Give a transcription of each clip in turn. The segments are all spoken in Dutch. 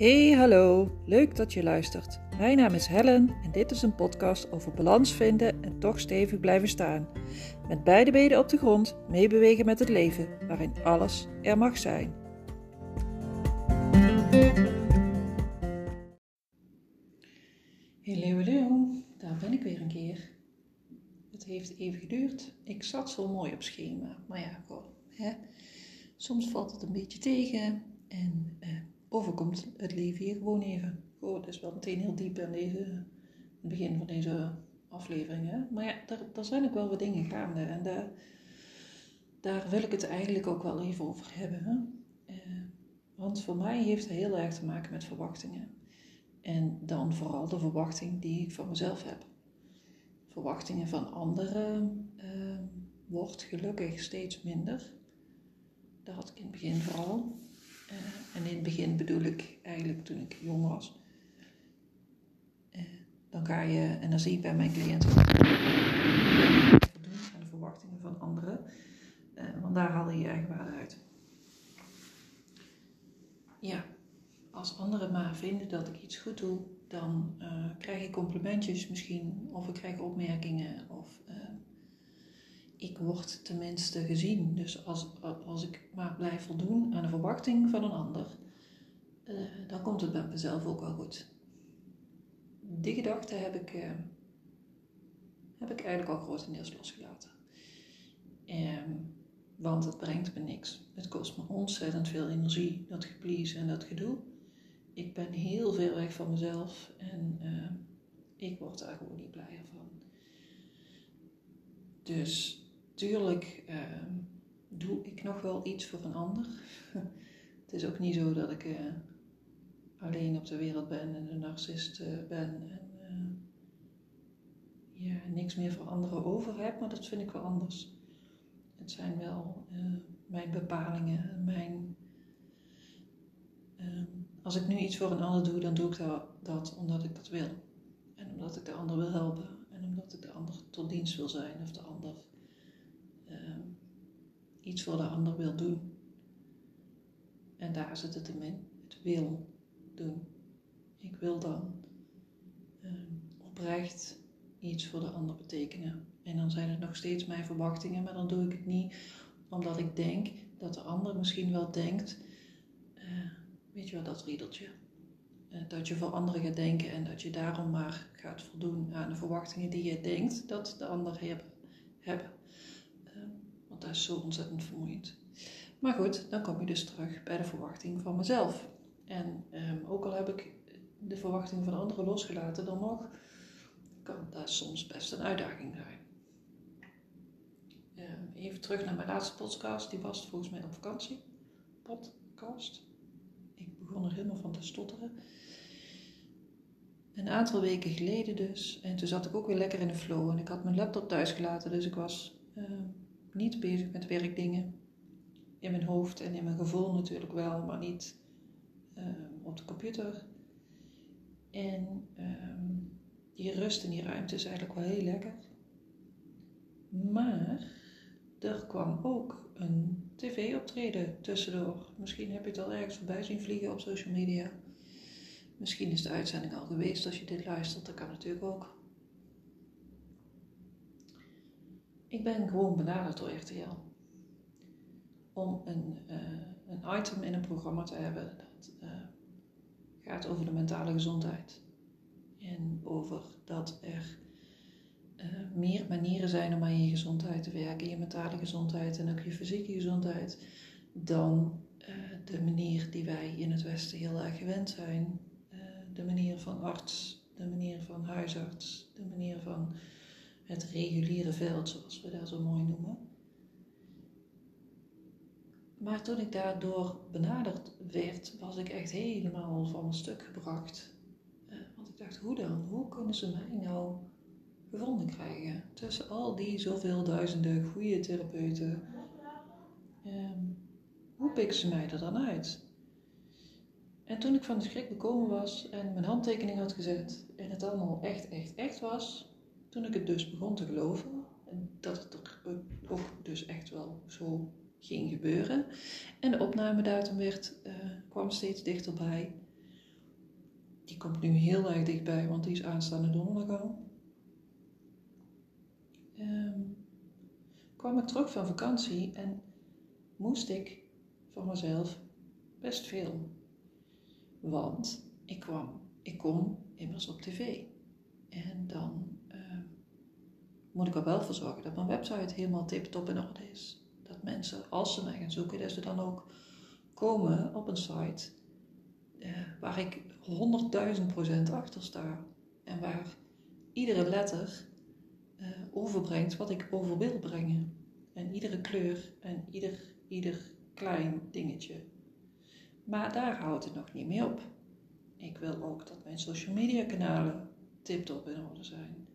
Hey, hallo. Leuk dat je luistert. Mijn naam is Helen en dit is een podcast over balans vinden en toch stevig blijven staan. Met beide benen op de grond, meebewegen met het leven, waarin alles er mag zijn. Hallo. Daar ben ik weer een keer. Het heeft even geduurd. Ik zat zo mooi op schema. Maar ja, hè. Soms valt het een beetje tegen en eh, overkomt het leven hier gewoon even. Oh, het is wel meteen heel diep in deze, het begin van deze aflevering. Hè? Maar ja, daar, zijn ook wel wat dingen gaande. En daar, daar wil ik het eigenlijk ook wel even over hebben. Hè? Eh, want voor mij heeft het heel erg te maken met verwachtingen. En dan vooral de verwachting die ik van mezelf heb. Verwachtingen van anderen uh, wordt gelukkig steeds minder. Dat had ik in het begin vooral. Uh, en in het begin bedoel ik eigenlijk toen ik jong was. Uh, dan ga je, en dan zie ik bij mijn cliënten, aan de verwachtingen van anderen. Uh, want daar haal je je eigen waarde uit. Ja, als anderen maar vinden dat ik iets goed doe, dan krijg ik complimentjes misschien, of ik krijg opmerkingen, of ik word tenminste gezien. Dus als, als ik maar blijf voldoen aan de verwachting van een ander, uh, dan komt het bij mezelf ook wel goed. Die gedachte heb ik, uh, heb ik eigenlijk al grotendeels losgelaten. Um, want het brengt me niks. Het kost me ontzettend veel energie, dat geplease en dat gedoe. Ik ben heel veel weg van mezelf en uh, ik word daar gewoon niet blijer van. Dus tuurlijk uh, doe ik nog wel iets voor een ander. het is ook niet zo dat ik uh, alleen op de wereld ben en een narcist uh, ben en ja, niks meer voor anderen over heb, maar dat vind ik wel anders. Het zijn wel mijn bepalingen, mijn. Ehm, als ik nu iets voor een ander doe, dan doe ik dat, dat omdat ik dat wil. En omdat ik de ander wil helpen. En omdat ik de ander tot dienst wil zijn of de ander uh, iets voor de ander wil doen. En daar zit het in. Het wil doen. Ik wil dan uh, oprecht iets voor de ander betekenen. En dan zijn het nog steeds mijn verwachtingen, maar dan doe ik het niet omdat ik denk dat de ander misschien wel denkt, uh, weet je wel, dat riedeltje. Uh, dat je voor anderen gaat denken en dat je daarom maar gaat voldoen aan de verwachtingen die je denkt dat de ander dat zo ontzettend vermoeiend. Maar goed, dan kom je dus terug bij de verwachting van mezelf. En um, ook al heb ik de verwachting van anderen losgelaten, dan nog kan dat soms best een uitdaging zijn. Um, even terug naar mijn laatste podcast, die was volgens mij op vakantie. Podcast. Ik begon er helemaal van te stotteren. Een aantal weken geleden dus. En toen zat ik ook weer lekker in de flow. En ik had mijn laptop thuis gelaten, dus ik was um, niet bezig met werkdingen. In mijn hoofd en in mijn gevoel natuurlijk wel, maar niet um, op de computer. En um, die rust in die ruimte is eigenlijk wel heel lekker. Maar er kwam ook een tv-optreden tussendoor. Misschien heb je het al ergens voorbij zien vliegen op social media. Misschien is de uitzending al geweest als je dit luistert, dat kan natuurlijk ook. Ik ben gewoon benaderd door RTL. Om een, uh, een item in een programma te hebben dat uh, gaat over de mentale gezondheid. En over dat er uh, meer manieren zijn om aan je gezondheid te werken, je mentale gezondheid en ook je fysieke gezondheid, dan de manier die wij in het Westen heel erg gewend zijn. de manier van arts, de manier van huisarts, de manier van het reguliere veld, zoals we dat zo mooi noemen. Maar toen ik daardoor benaderd werd, was ik echt helemaal van een stuk gebracht. Eh, want ik dacht, hoe dan? Hoe kunnen ze mij nou gevonden krijgen? Tussen al die zoveel duizenden goede therapeuten. Ehm, hoe pikken ze mij er dan uit? En toen ik van de schrik bekomen was en mijn handtekening had gezet en het allemaal echt, echt, echt was, toen ik het dus begon te geloven, dat het er ook dus echt wel zo ging gebeuren. En de opnamedatum werd, uh, kwam steeds dichterbij. die komt nu heel erg dichtbij, want die is aanstaande donderdag al. Ehm, kwam ik terug van vakantie en moest ik voor mezelf best veel. Want ik kwam, ik kom immers op tv. En dan moet ik er wel voor zorgen dat mijn website helemaal tip-top in orde is. Dat mensen, als ze mij gaan zoeken, dat ze dan ook komen op een site uh, waar ik 100.000% achter sta. En waar iedere letter uh, overbrengt wat ik over wil brengen. En iedere kleur en ieder, ieder klein dingetje. Maar daar houdt het nog niet mee op. Ik wil ook dat mijn social media kanalen tip-top in orde zijn.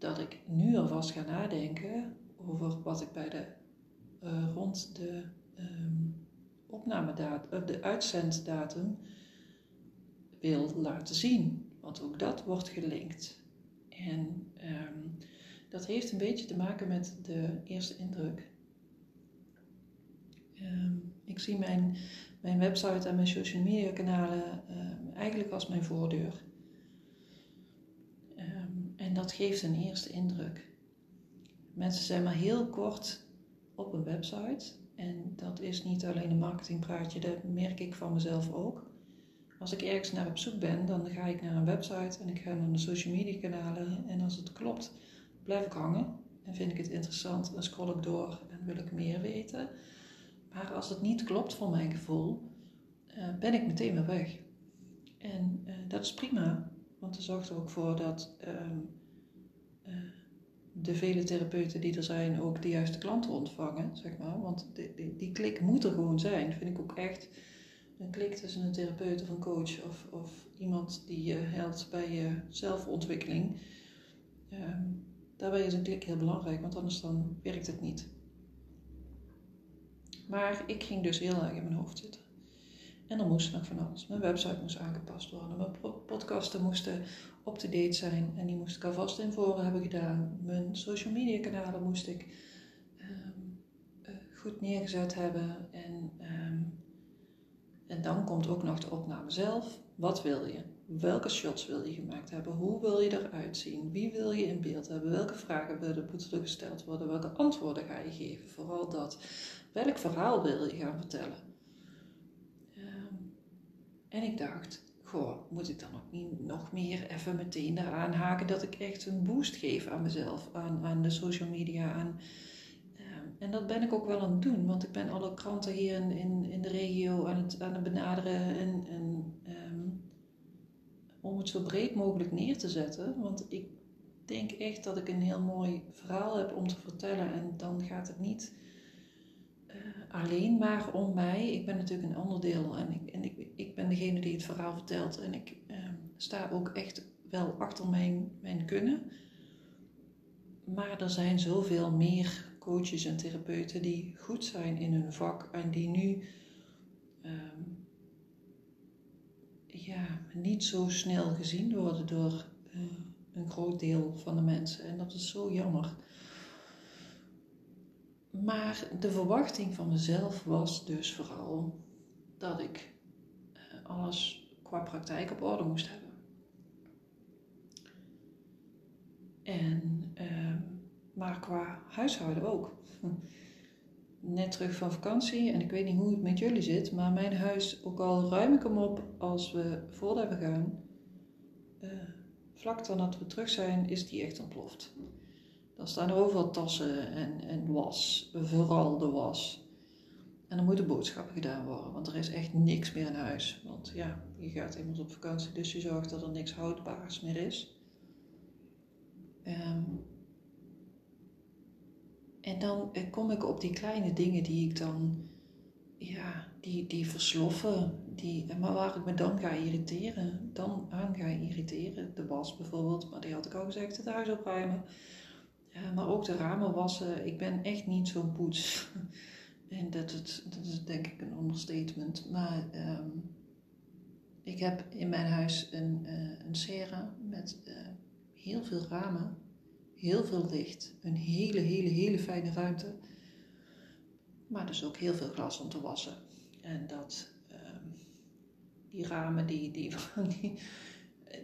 Dat ik nu alvast ga nadenken over wat ik bij de uh, rond de um, opnamedatum, de uitzenddatum wil laten zien. Want ook dat wordt gelinkt. En um, dat heeft een beetje te maken met de eerste indruk. Um, ik zie mijn, mijn website en mijn social media kanalen eigenlijk als mijn voordeur. Dat geeft een eerste indruk. Mensen zijn maar heel kort op een website. En dat is niet alleen een marketingpraatje, dat merk ik van mezelf ook. Als ik ergens naar op zoek ben, dan ga ik naar een website en ik ga naar de social media kanalen. En als het klopt, blijf ik hangen en vind ik het interessant en scroll ik door en wil ik meer weten. Maar als het niet klopt voor mijn gevoel, uh, ben ik meteen weer weg. En uh, dat is prima, want er zorgt er ook voor dat uh, de vele therapeuten die er zijn ook de juiste klanten ontvangen, zeg maar. Want die, die, die klik moet er gewoon zijn, vind ik ook echt een klik tussen een therapeut of een coach of, of iemand die je helpt bij je zelfontwikkeling. Um, daarbij is een klik heel belangrijk, want anders dan werkt het niet. Maar ik ging dus heel erg in mijn hoofd zitten. En er moest nog van alles. Mijn website moest aangepast worden. Mijn podcasten moesten up-to-date zijn. En die moest ik alvast in voren hebben gedaan. Mijn social media kanalen moest ik um, uh, goed neergezet hebben. En um, en dan komt ook nog de opname zelf. Wat wil je? Welke shots wil je gemaakt hebben? Hoe wil je eruit zien? Wie wil je in beeld hebben? Welke vragen willen gesteld worden? Welke antwoorden ga je geven? Vooral dat. Welk verhaal wil je gaan vertellen? Um, en ik dacht, goh, moet ik dan ook niet nog meer even meteen eraan haken dat ik echt een boost geef aan mezelf, aan, aan de social media, aan en dat ben ik ook wel aan het doen, want ik ben alle kranten hier in, in, in de regio aan het, aan het benaderen en, en um, om het zo breed mogelijk neer te zetten. Want ik denk echt dat ik een heel mooi verhaal heb om te vertellen en dan gaat het niet uh, alleen maar om mij. Ik ben natuurlijk een onderdeel en ik, en ik, ik ben degene die het verhaal vertelt en ik um, sta ook echt wel achter mijn, mijn kunnen. Maar er zijn zoveel meer coaches en therapeuten die goed zijn in hun vak en die nu um, ja, niet zo snel gezien worden door uh, een groot deel van de mensen. En dat is zo jammer. Maar de verwachting van mezelf was dus vooral dat ik alles qua praktijk op orde moest hebben. En uh, maar qua huishouden ook. Net terug van vakantie en ik weet niet hoe het met jullie zit, maar mijn huis, ook al ruim ik hem op als we voordat we gaan, uh, vlak dat we terug zijn, is die echt ontploft. Dan staan er overal tassen en, en was, vooral de was. En dan moeten boodschappen gedaan worden, want er is echt niks meer in huis. Want ja, je gaat immers op vakantie, dus je zorgt dat er niks houdbaars meer is. Um, en dan eh, kom ik op die kleine dingen die ik dan, ja, die, die versloffen, die, maar waar ik me dan ga irriteren, dan aan ga irriteren. De was bijvoorbeeld, maar die had ik al gezegd, het huis opruimen. Ja, maar ook de ramen wassen. Ik ben echt niet zo'n poets. en dat, het, dat is denk ik een understatement. Maar um, ik heb in mijn huis een, uh, een serra met uh, heel veel ramen heel veel licht, een hele, hele, hele fijne ruimte. Maar dus ook heel veel glas om te wassen. En dat, um, die ramen, die, die,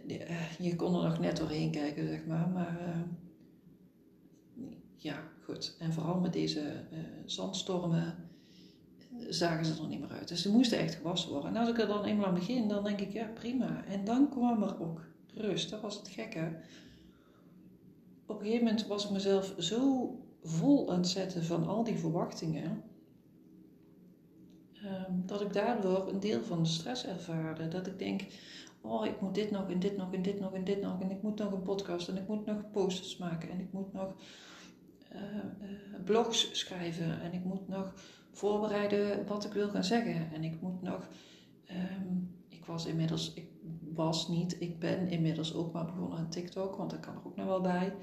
die, je kon er nog net doorheen kijken, zeg maar. Maar ja, goed. En vooral met deze zandstormen zagen ze er niet meer uit. Dus ze moesten echt gewassen worden. En als ik er dan eenmaal aan begin, dan denk ik, ja, prima. En dan kwam er ook rust. Dat was het gekke. Op een gegeven moment was ik mezelf zo vol aan het zetten van al die verwachtingen. Ehm, dat ik daardoor een deel van de stress ervaarde. Dat ik denk, oh, ik moet dit nog en dit nog en dit nog en dit nog. En ik moet nog een podcast en ik moet nog posters maken. En ik moet nog blogs schrijven. En ik moet nog voorbereiden wat ik wil gaan zeggen. En ik moet nog, ehm, ik was inmiddels, ik was niet, ik ben inmiddels ook maar begonnen aan TikTok, want dat kan er ook nog wel bij.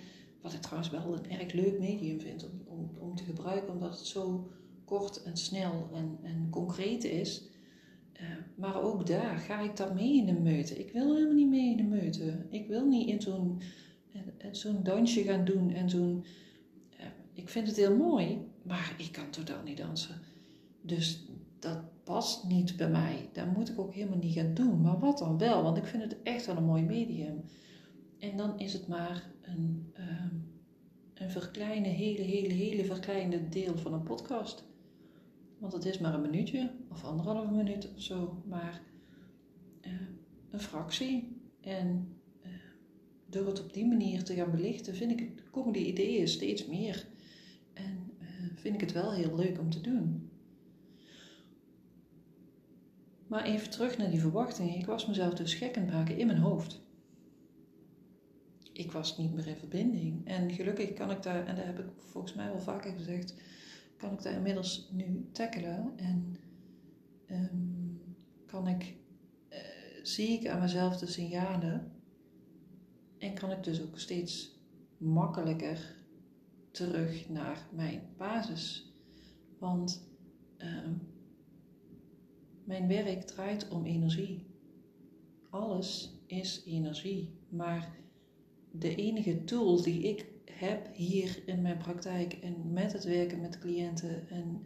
Wat ik trouwens wel een erg leuk medium vind om, om, te gebruiken, omdat het zo kort en snel en, en concreet is. Uh, maar ook daar ga ik dan mee in de meute. Ik wil helemaal niet mee in de meute. Ik wil niet in zo'n zo'n dansje gaan doen en zo'n. Ik vind het heel mooi, maar ik kan totaal niet dansen. Dus dat past niet bij mij. Dat moet ik ook helemaal niet gaan doen. Maar wat dan wel? Want ik vind het echt wel een mooi medium. En dan is het maar een, uh, een verkleine, hele, hele, hele verkleinde deel van een podcast. Want het is maar een minuutje of anderhalve minuut of zo. Maar uh, een fractie. En uh, door het op die manier te gaan belichten, vind ik komen die ideeën steeds meer. Vind ik het wel heel leuk om te doen. Maar even terug naar die verwachtingen. Ik was mezelf dus gek maken in mijn hoofd. Ik was niet meer in verbinding. En gelukkig kan ik daar, en dat heb ik volgens mij wel vaker gezegd, kan ik daar inmiddels nu tackelen. En um, kan ik, uh, zie ik aan mezelf de signalen. En kan ik dus ook steeds makkelijker terug naar mijn basis. Want uh, mijn werk draait om energie. Alles is energie. Maar de enige tool die ik heb hier in mijn praktijk en met het werken met cliënten en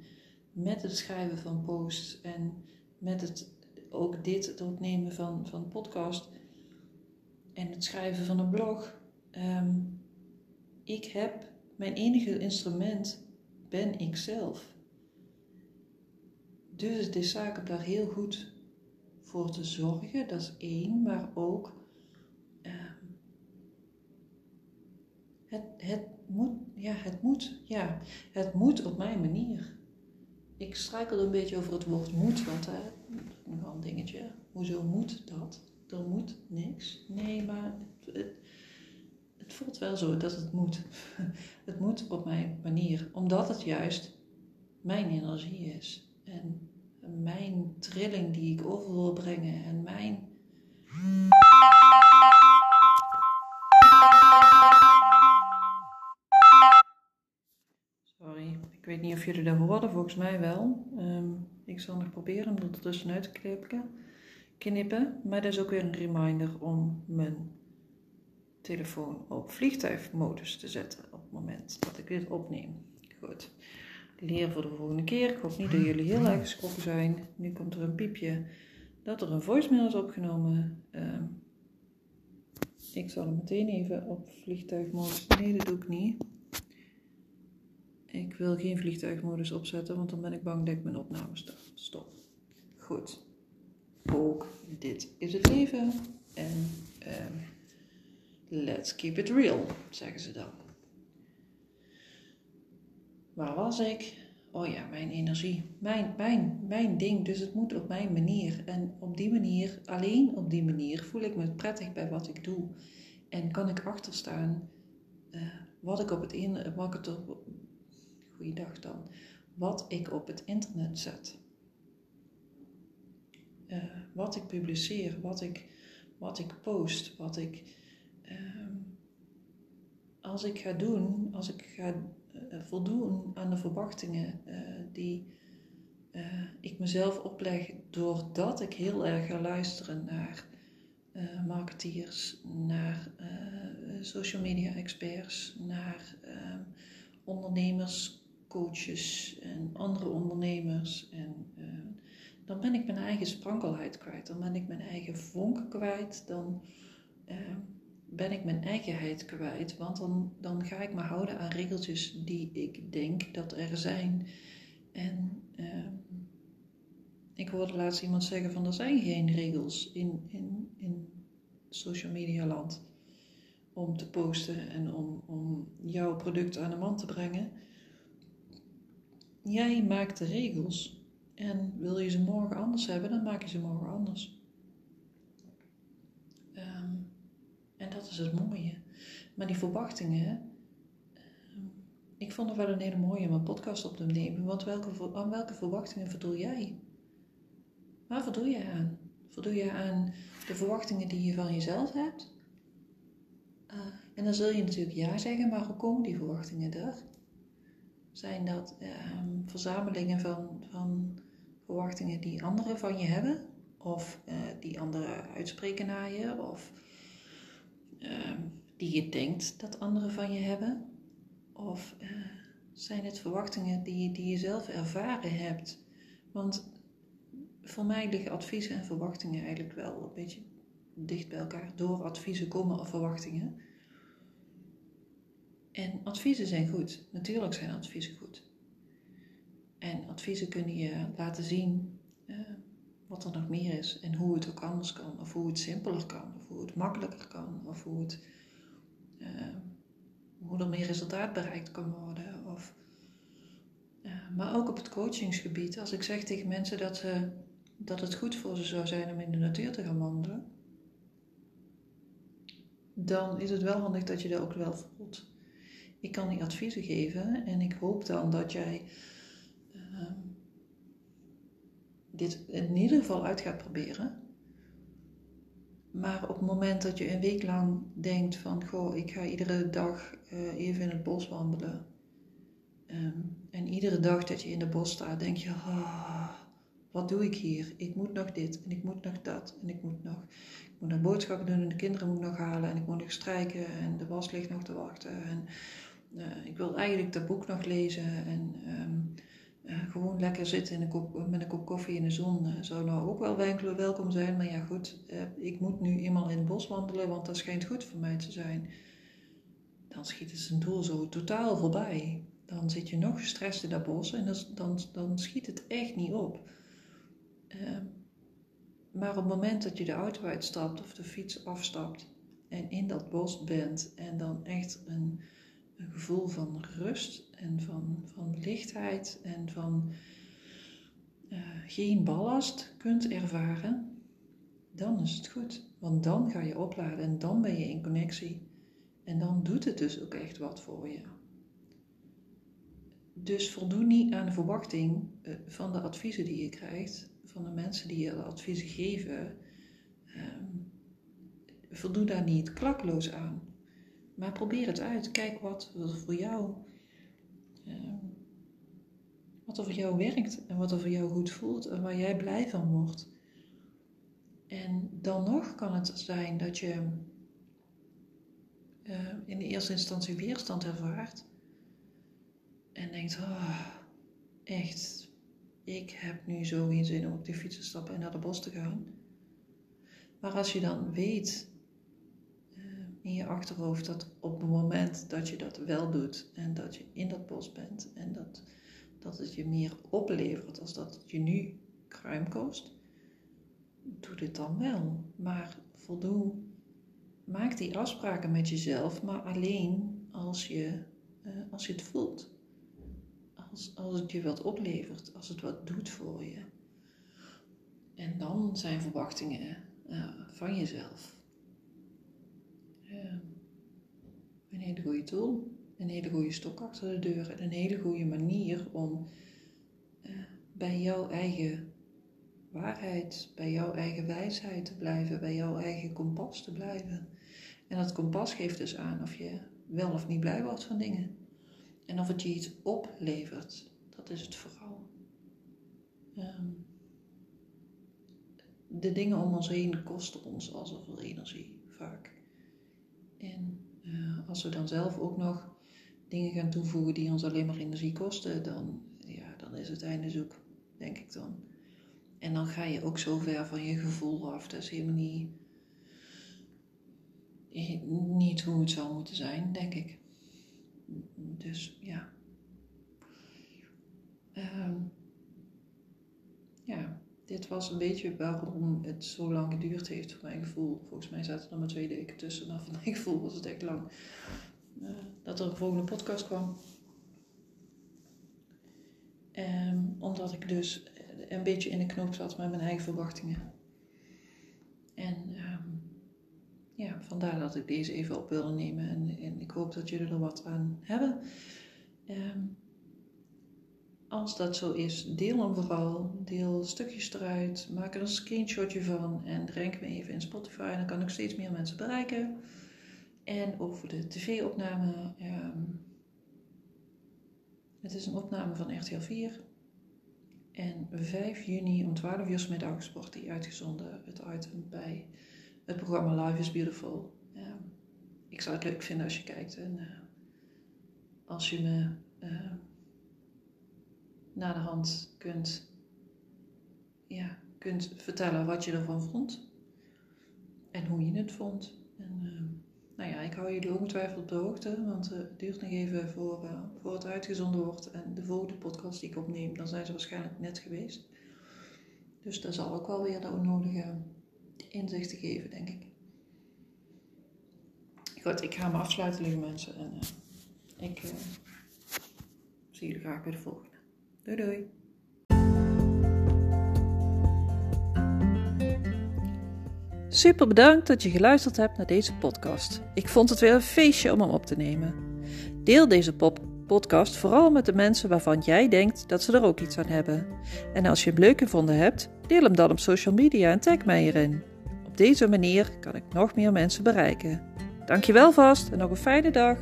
met het schrijven van posts en met het ook dit het opnemen van, van podcast en het schrijven van een blog. Um, ik heb mijn enige instrument ben ik zelf. Dus het is zaak om daar heel goed voor te zorgen, dat is één, maar ook uh, het, het moet, ja, het moet, ja, het moet op mijn manier. Ik struikel een beetje over het woord moet, want dat is nog wel een dingetje. Hoezo moet dat? Er moet niks. Nee, maar voelt wel zo dat het moet. Het moet op mijn manier, omdat het juist mijn energie is. En mijn trilling die ik over wil brengen en mijn. Sorry, ik weet niet of jullie dat hoorden, volgens mij wel. Um, ik zal nog proberen om er tussenuit te knippen. Maar dat is ook weer een reminder om mijn telefoon op vliegtuigmodus te zetten op het moment dat ik dit opneem. Goed. Leer voor de volgende keer. Ik hoop niet dat jullie heel erg geschrokken zijn. Nu komt er een piepje dat er een voicemail is opgenomen. Uh, ik zal hem meteen even op vliegtuigmodus. Nee, dat doe ik niet. Ik wil geen vliegtuigmodus opzetten, want dan ben ik bang dat ik mijn opname stop. Goed. Ook dit is het leven. En uh, let's keep it real, zeggen ze dan. Waar was ik? Oh ja, mijn energie. Mijn, mijn, mijn ding. Dus het moet op mijn manier. En op die manier, alleen op die manier, voel ik me prettig bij wat ik doe. En kan ik achterstaan uh, wat ik op het in, wat ik dan, wat ik op het internet zet. Uh, wat ik publiceer, wat ik, wat ik post, wat ik. Uh, als ik ga doen, als ik ga uh, voldoen aan de verwachtingen uh, die ik mezelf opleg doordat ik heel erg ga luisteren naar marketeers, naar social media experts, naar ondernemers, coaches en andere ondernemers en dan ben ik mijn eigen sprankelheid kwijt. Dan ben ik mijn eigen vonk kwijt. Dan ehm, ben ik mijn eigenheid kwijt. Want dan, dan ga ik me houden aan regeltjes die ik denk dat er zijn. En ehm, ik hoorde laatst iemand zeggen van er zijn geen regels in, in, in social media land om te posten en om, om jouw product aan de man te brengen. Jij maakt de regels. En wil je ze morgen anders hebben, dan maak je ze morgen anders. Ehm, en dat is het mooie. Maar die verwachtingen, ehm, ik vond het wel een hele mooie om een podcast op te nemen. Want welke, aan welke verwachtingen voldoe jij? Waar voldoe je aan? Voldoe je aan de verwachtingen die je van jezelf hebt? Uh, en dan zul je natuurlijk ja zeggen, maar hoe komen die verwachtingen er? Zijn dat um, verzamelingen van, van verwachtingen die anderen van je hebben? Of uh, die anderen uitspreken naar je? Of uh, die je denkt dat anderen van je hebben? Of uh, zijn het verwachtingen die, die je zelf ervaren hebt? Want voor mij liggen adviezen en verwachtingen eigenlijk wel een beetje dicht bij elkaar. Door adviezen komen of verwachtingen. En adviezen zijn goed. Natuurlijk zijn adviezen goed. En adviezen kunnen je laten zien wat er nog meer is en hoe het ook anders kan, of hoe het simpeler kan, of hoe het makkelijker kan, of hoe, het, uh, hoe er meer resultaat bereikt kan worden. Of, uh, maar ook op het coachingsgebied, als ik zeg tegen mensen dat, ze, dat het goed voor ze zou zijn om in de natuur te gaan wandelen, dan is het wel handig dat je dat ook wel voelt. Ik kan die adviezen geven en ik hoop dan dat jij uh, dit in ieder geval uit gaat proberen. Maar op het moment dat je een week lang denkt van, goh, ik ga iedere dag uh, even in het bos wandelen. Um, en iedere dag dat je in het bos staat, denk je, oh, wat doe ik hier? Ik moet nog dit en ik moet nog dat en ik moet nog, ik moet nog boodschappen doen en de kinderen moet nog halen en ik moet nog strijken en de was ligt nog te wachten. En uh, ik wil eigenlijk dat boek nog lezen en um, gewoon lekker zitten met een kop koffie in de zon uh, zou nou ook wel welkom zijn. Maar ja goed, ik moet nu eenmaal in het bos wandelen, want dat schijnt goed voor mij te zijn. Dan schiet het zijn doel zo totaal voorbij. Dan zit je nog gestrest in dat bos en dan, dan schiet het echt niet op. Ehm, maar op het moment dat je de auto uitstapt of de fiets afstapt en in dat bos bent en dan echt een een gevoel van rust en van, van lichtheid en van uh, geen ballast kunt ervaren, dan is het goed. Want dan ga je opladen en dan ben je in connectie. En dan doet het dus ook echt wat voor je. Dus voldoe niet aan de verwachting uh, van de adviezen die je krijgt, van de mensen die je de adviezen geven. Um, voldoe daar niet klakloos aan. Maar probeer het uit. Kijk wat voor jou, uh, wat er voor jou werkt en wat er voor jou goed voelt en waar jij blij van wordt. En dan nog kan het zijn dat je uh, in de eerste instantie weerstand ervaart en denkt, oh, echt, ik heb nu zo geen zin om op die fiets te stappen en naar de bos te gaan. Maar als je dan weet in je achterhoofd dat op het moment dat je dat wel doet en dat je in dat bos bent en dat, dat het je meer oplevert als dat je nu kruim kost, doe dit dan wel. Maar voldoe, maak die afspraken met jezelf, maar alleen als je, uh, als je het voelt. Als, als het je wat oplevert, als het wat doet voor je. En dan zijn verwachtingen uh, van jezelf Ehm, een hele goede tool, een hele goede stok achter de deur en een hele goede manier om uh, bij jouw eigen waarheid, bij jouw eigen wijsheid te blijven, bij jouw eigen kompas te blijven. En dat kompas geeft dus aan of je wel of niet blij wordt van dingen. En of het je iets oplevert. Dat is het vooral. Um, de dingen om ons heen kosten ons al zoveel energie, vaak. En uh, als we dan zelf ook nog dingen gaan toevoegen die ons alleen maar energie kosten, dan, ja, dan is het einde zoek, denk ik dan. en dan ga je ook zo ver van je gevoel af. Dat is helemaal niet, niet hoe het zou moeten zijn, denk ik. Dus ja. Um, ja, dit was een beetje waarom het zo lang geduurd heeft voor mijn gevoel. Volgens mij zaten er maar twee weken tussen, maar voor mijn gevoel was het echt lang. Uh, dat er een volgende podcast kwam. Um, omdat ik dus een beetje in de knoop zat met mijn eigen verwachtingen. En um, ja, vandaar dat ik deze even op wilde nemen. En, en ik hoop dat jullie er wat aan hebben. Um, als dat zo is, deel hem vooral. Deel stukjes eruit. Maak er een screenshotje van. En drink me even in Spotify. Dan kan ik steeds meer mensen bereiken. En over de tv-opname. Um, het is een opname van RTL 4. En 5 juni om 12 uur middags wordt die uitgezonden, het item bij het programma Life is Beautiful. Um, ik zou het leuk vinden als je kijkt en uh, als je me uh, na de hand kunt, ja, kunt vertellen wat je ervan vond en hoe je het vond. En, uh, nou ja, ik hou jullie ongetwijfeld op de hoogte, want het duurt nog even voor, uh, voor het uitgezonden wordt. En de volgende podcast die ik opneem, dan zijn ze waarschijnlijk net geweest. Dus dat zal ook wel weer de onnodige inzichten geven, denk ik. Goed, ik ga me afsluiten, lieve mensen. En uh, ik zie jullie graag bij de volgende. Doei doei! Super bedankt dat je geluisterd hebt naar deze podcast. Ik vond het weer een feestje om hem op te nemen. Deel deze podcast vooral met de mensen waarvan jij denkt dat ze er ook iets aan hebben. En als je hem leuk gevonden hebt, deel hem dan op social media en tag mij erin. Op deze manier kan ik nog meer mensen bereiken. Dankjewel vast en nog een fijne dag.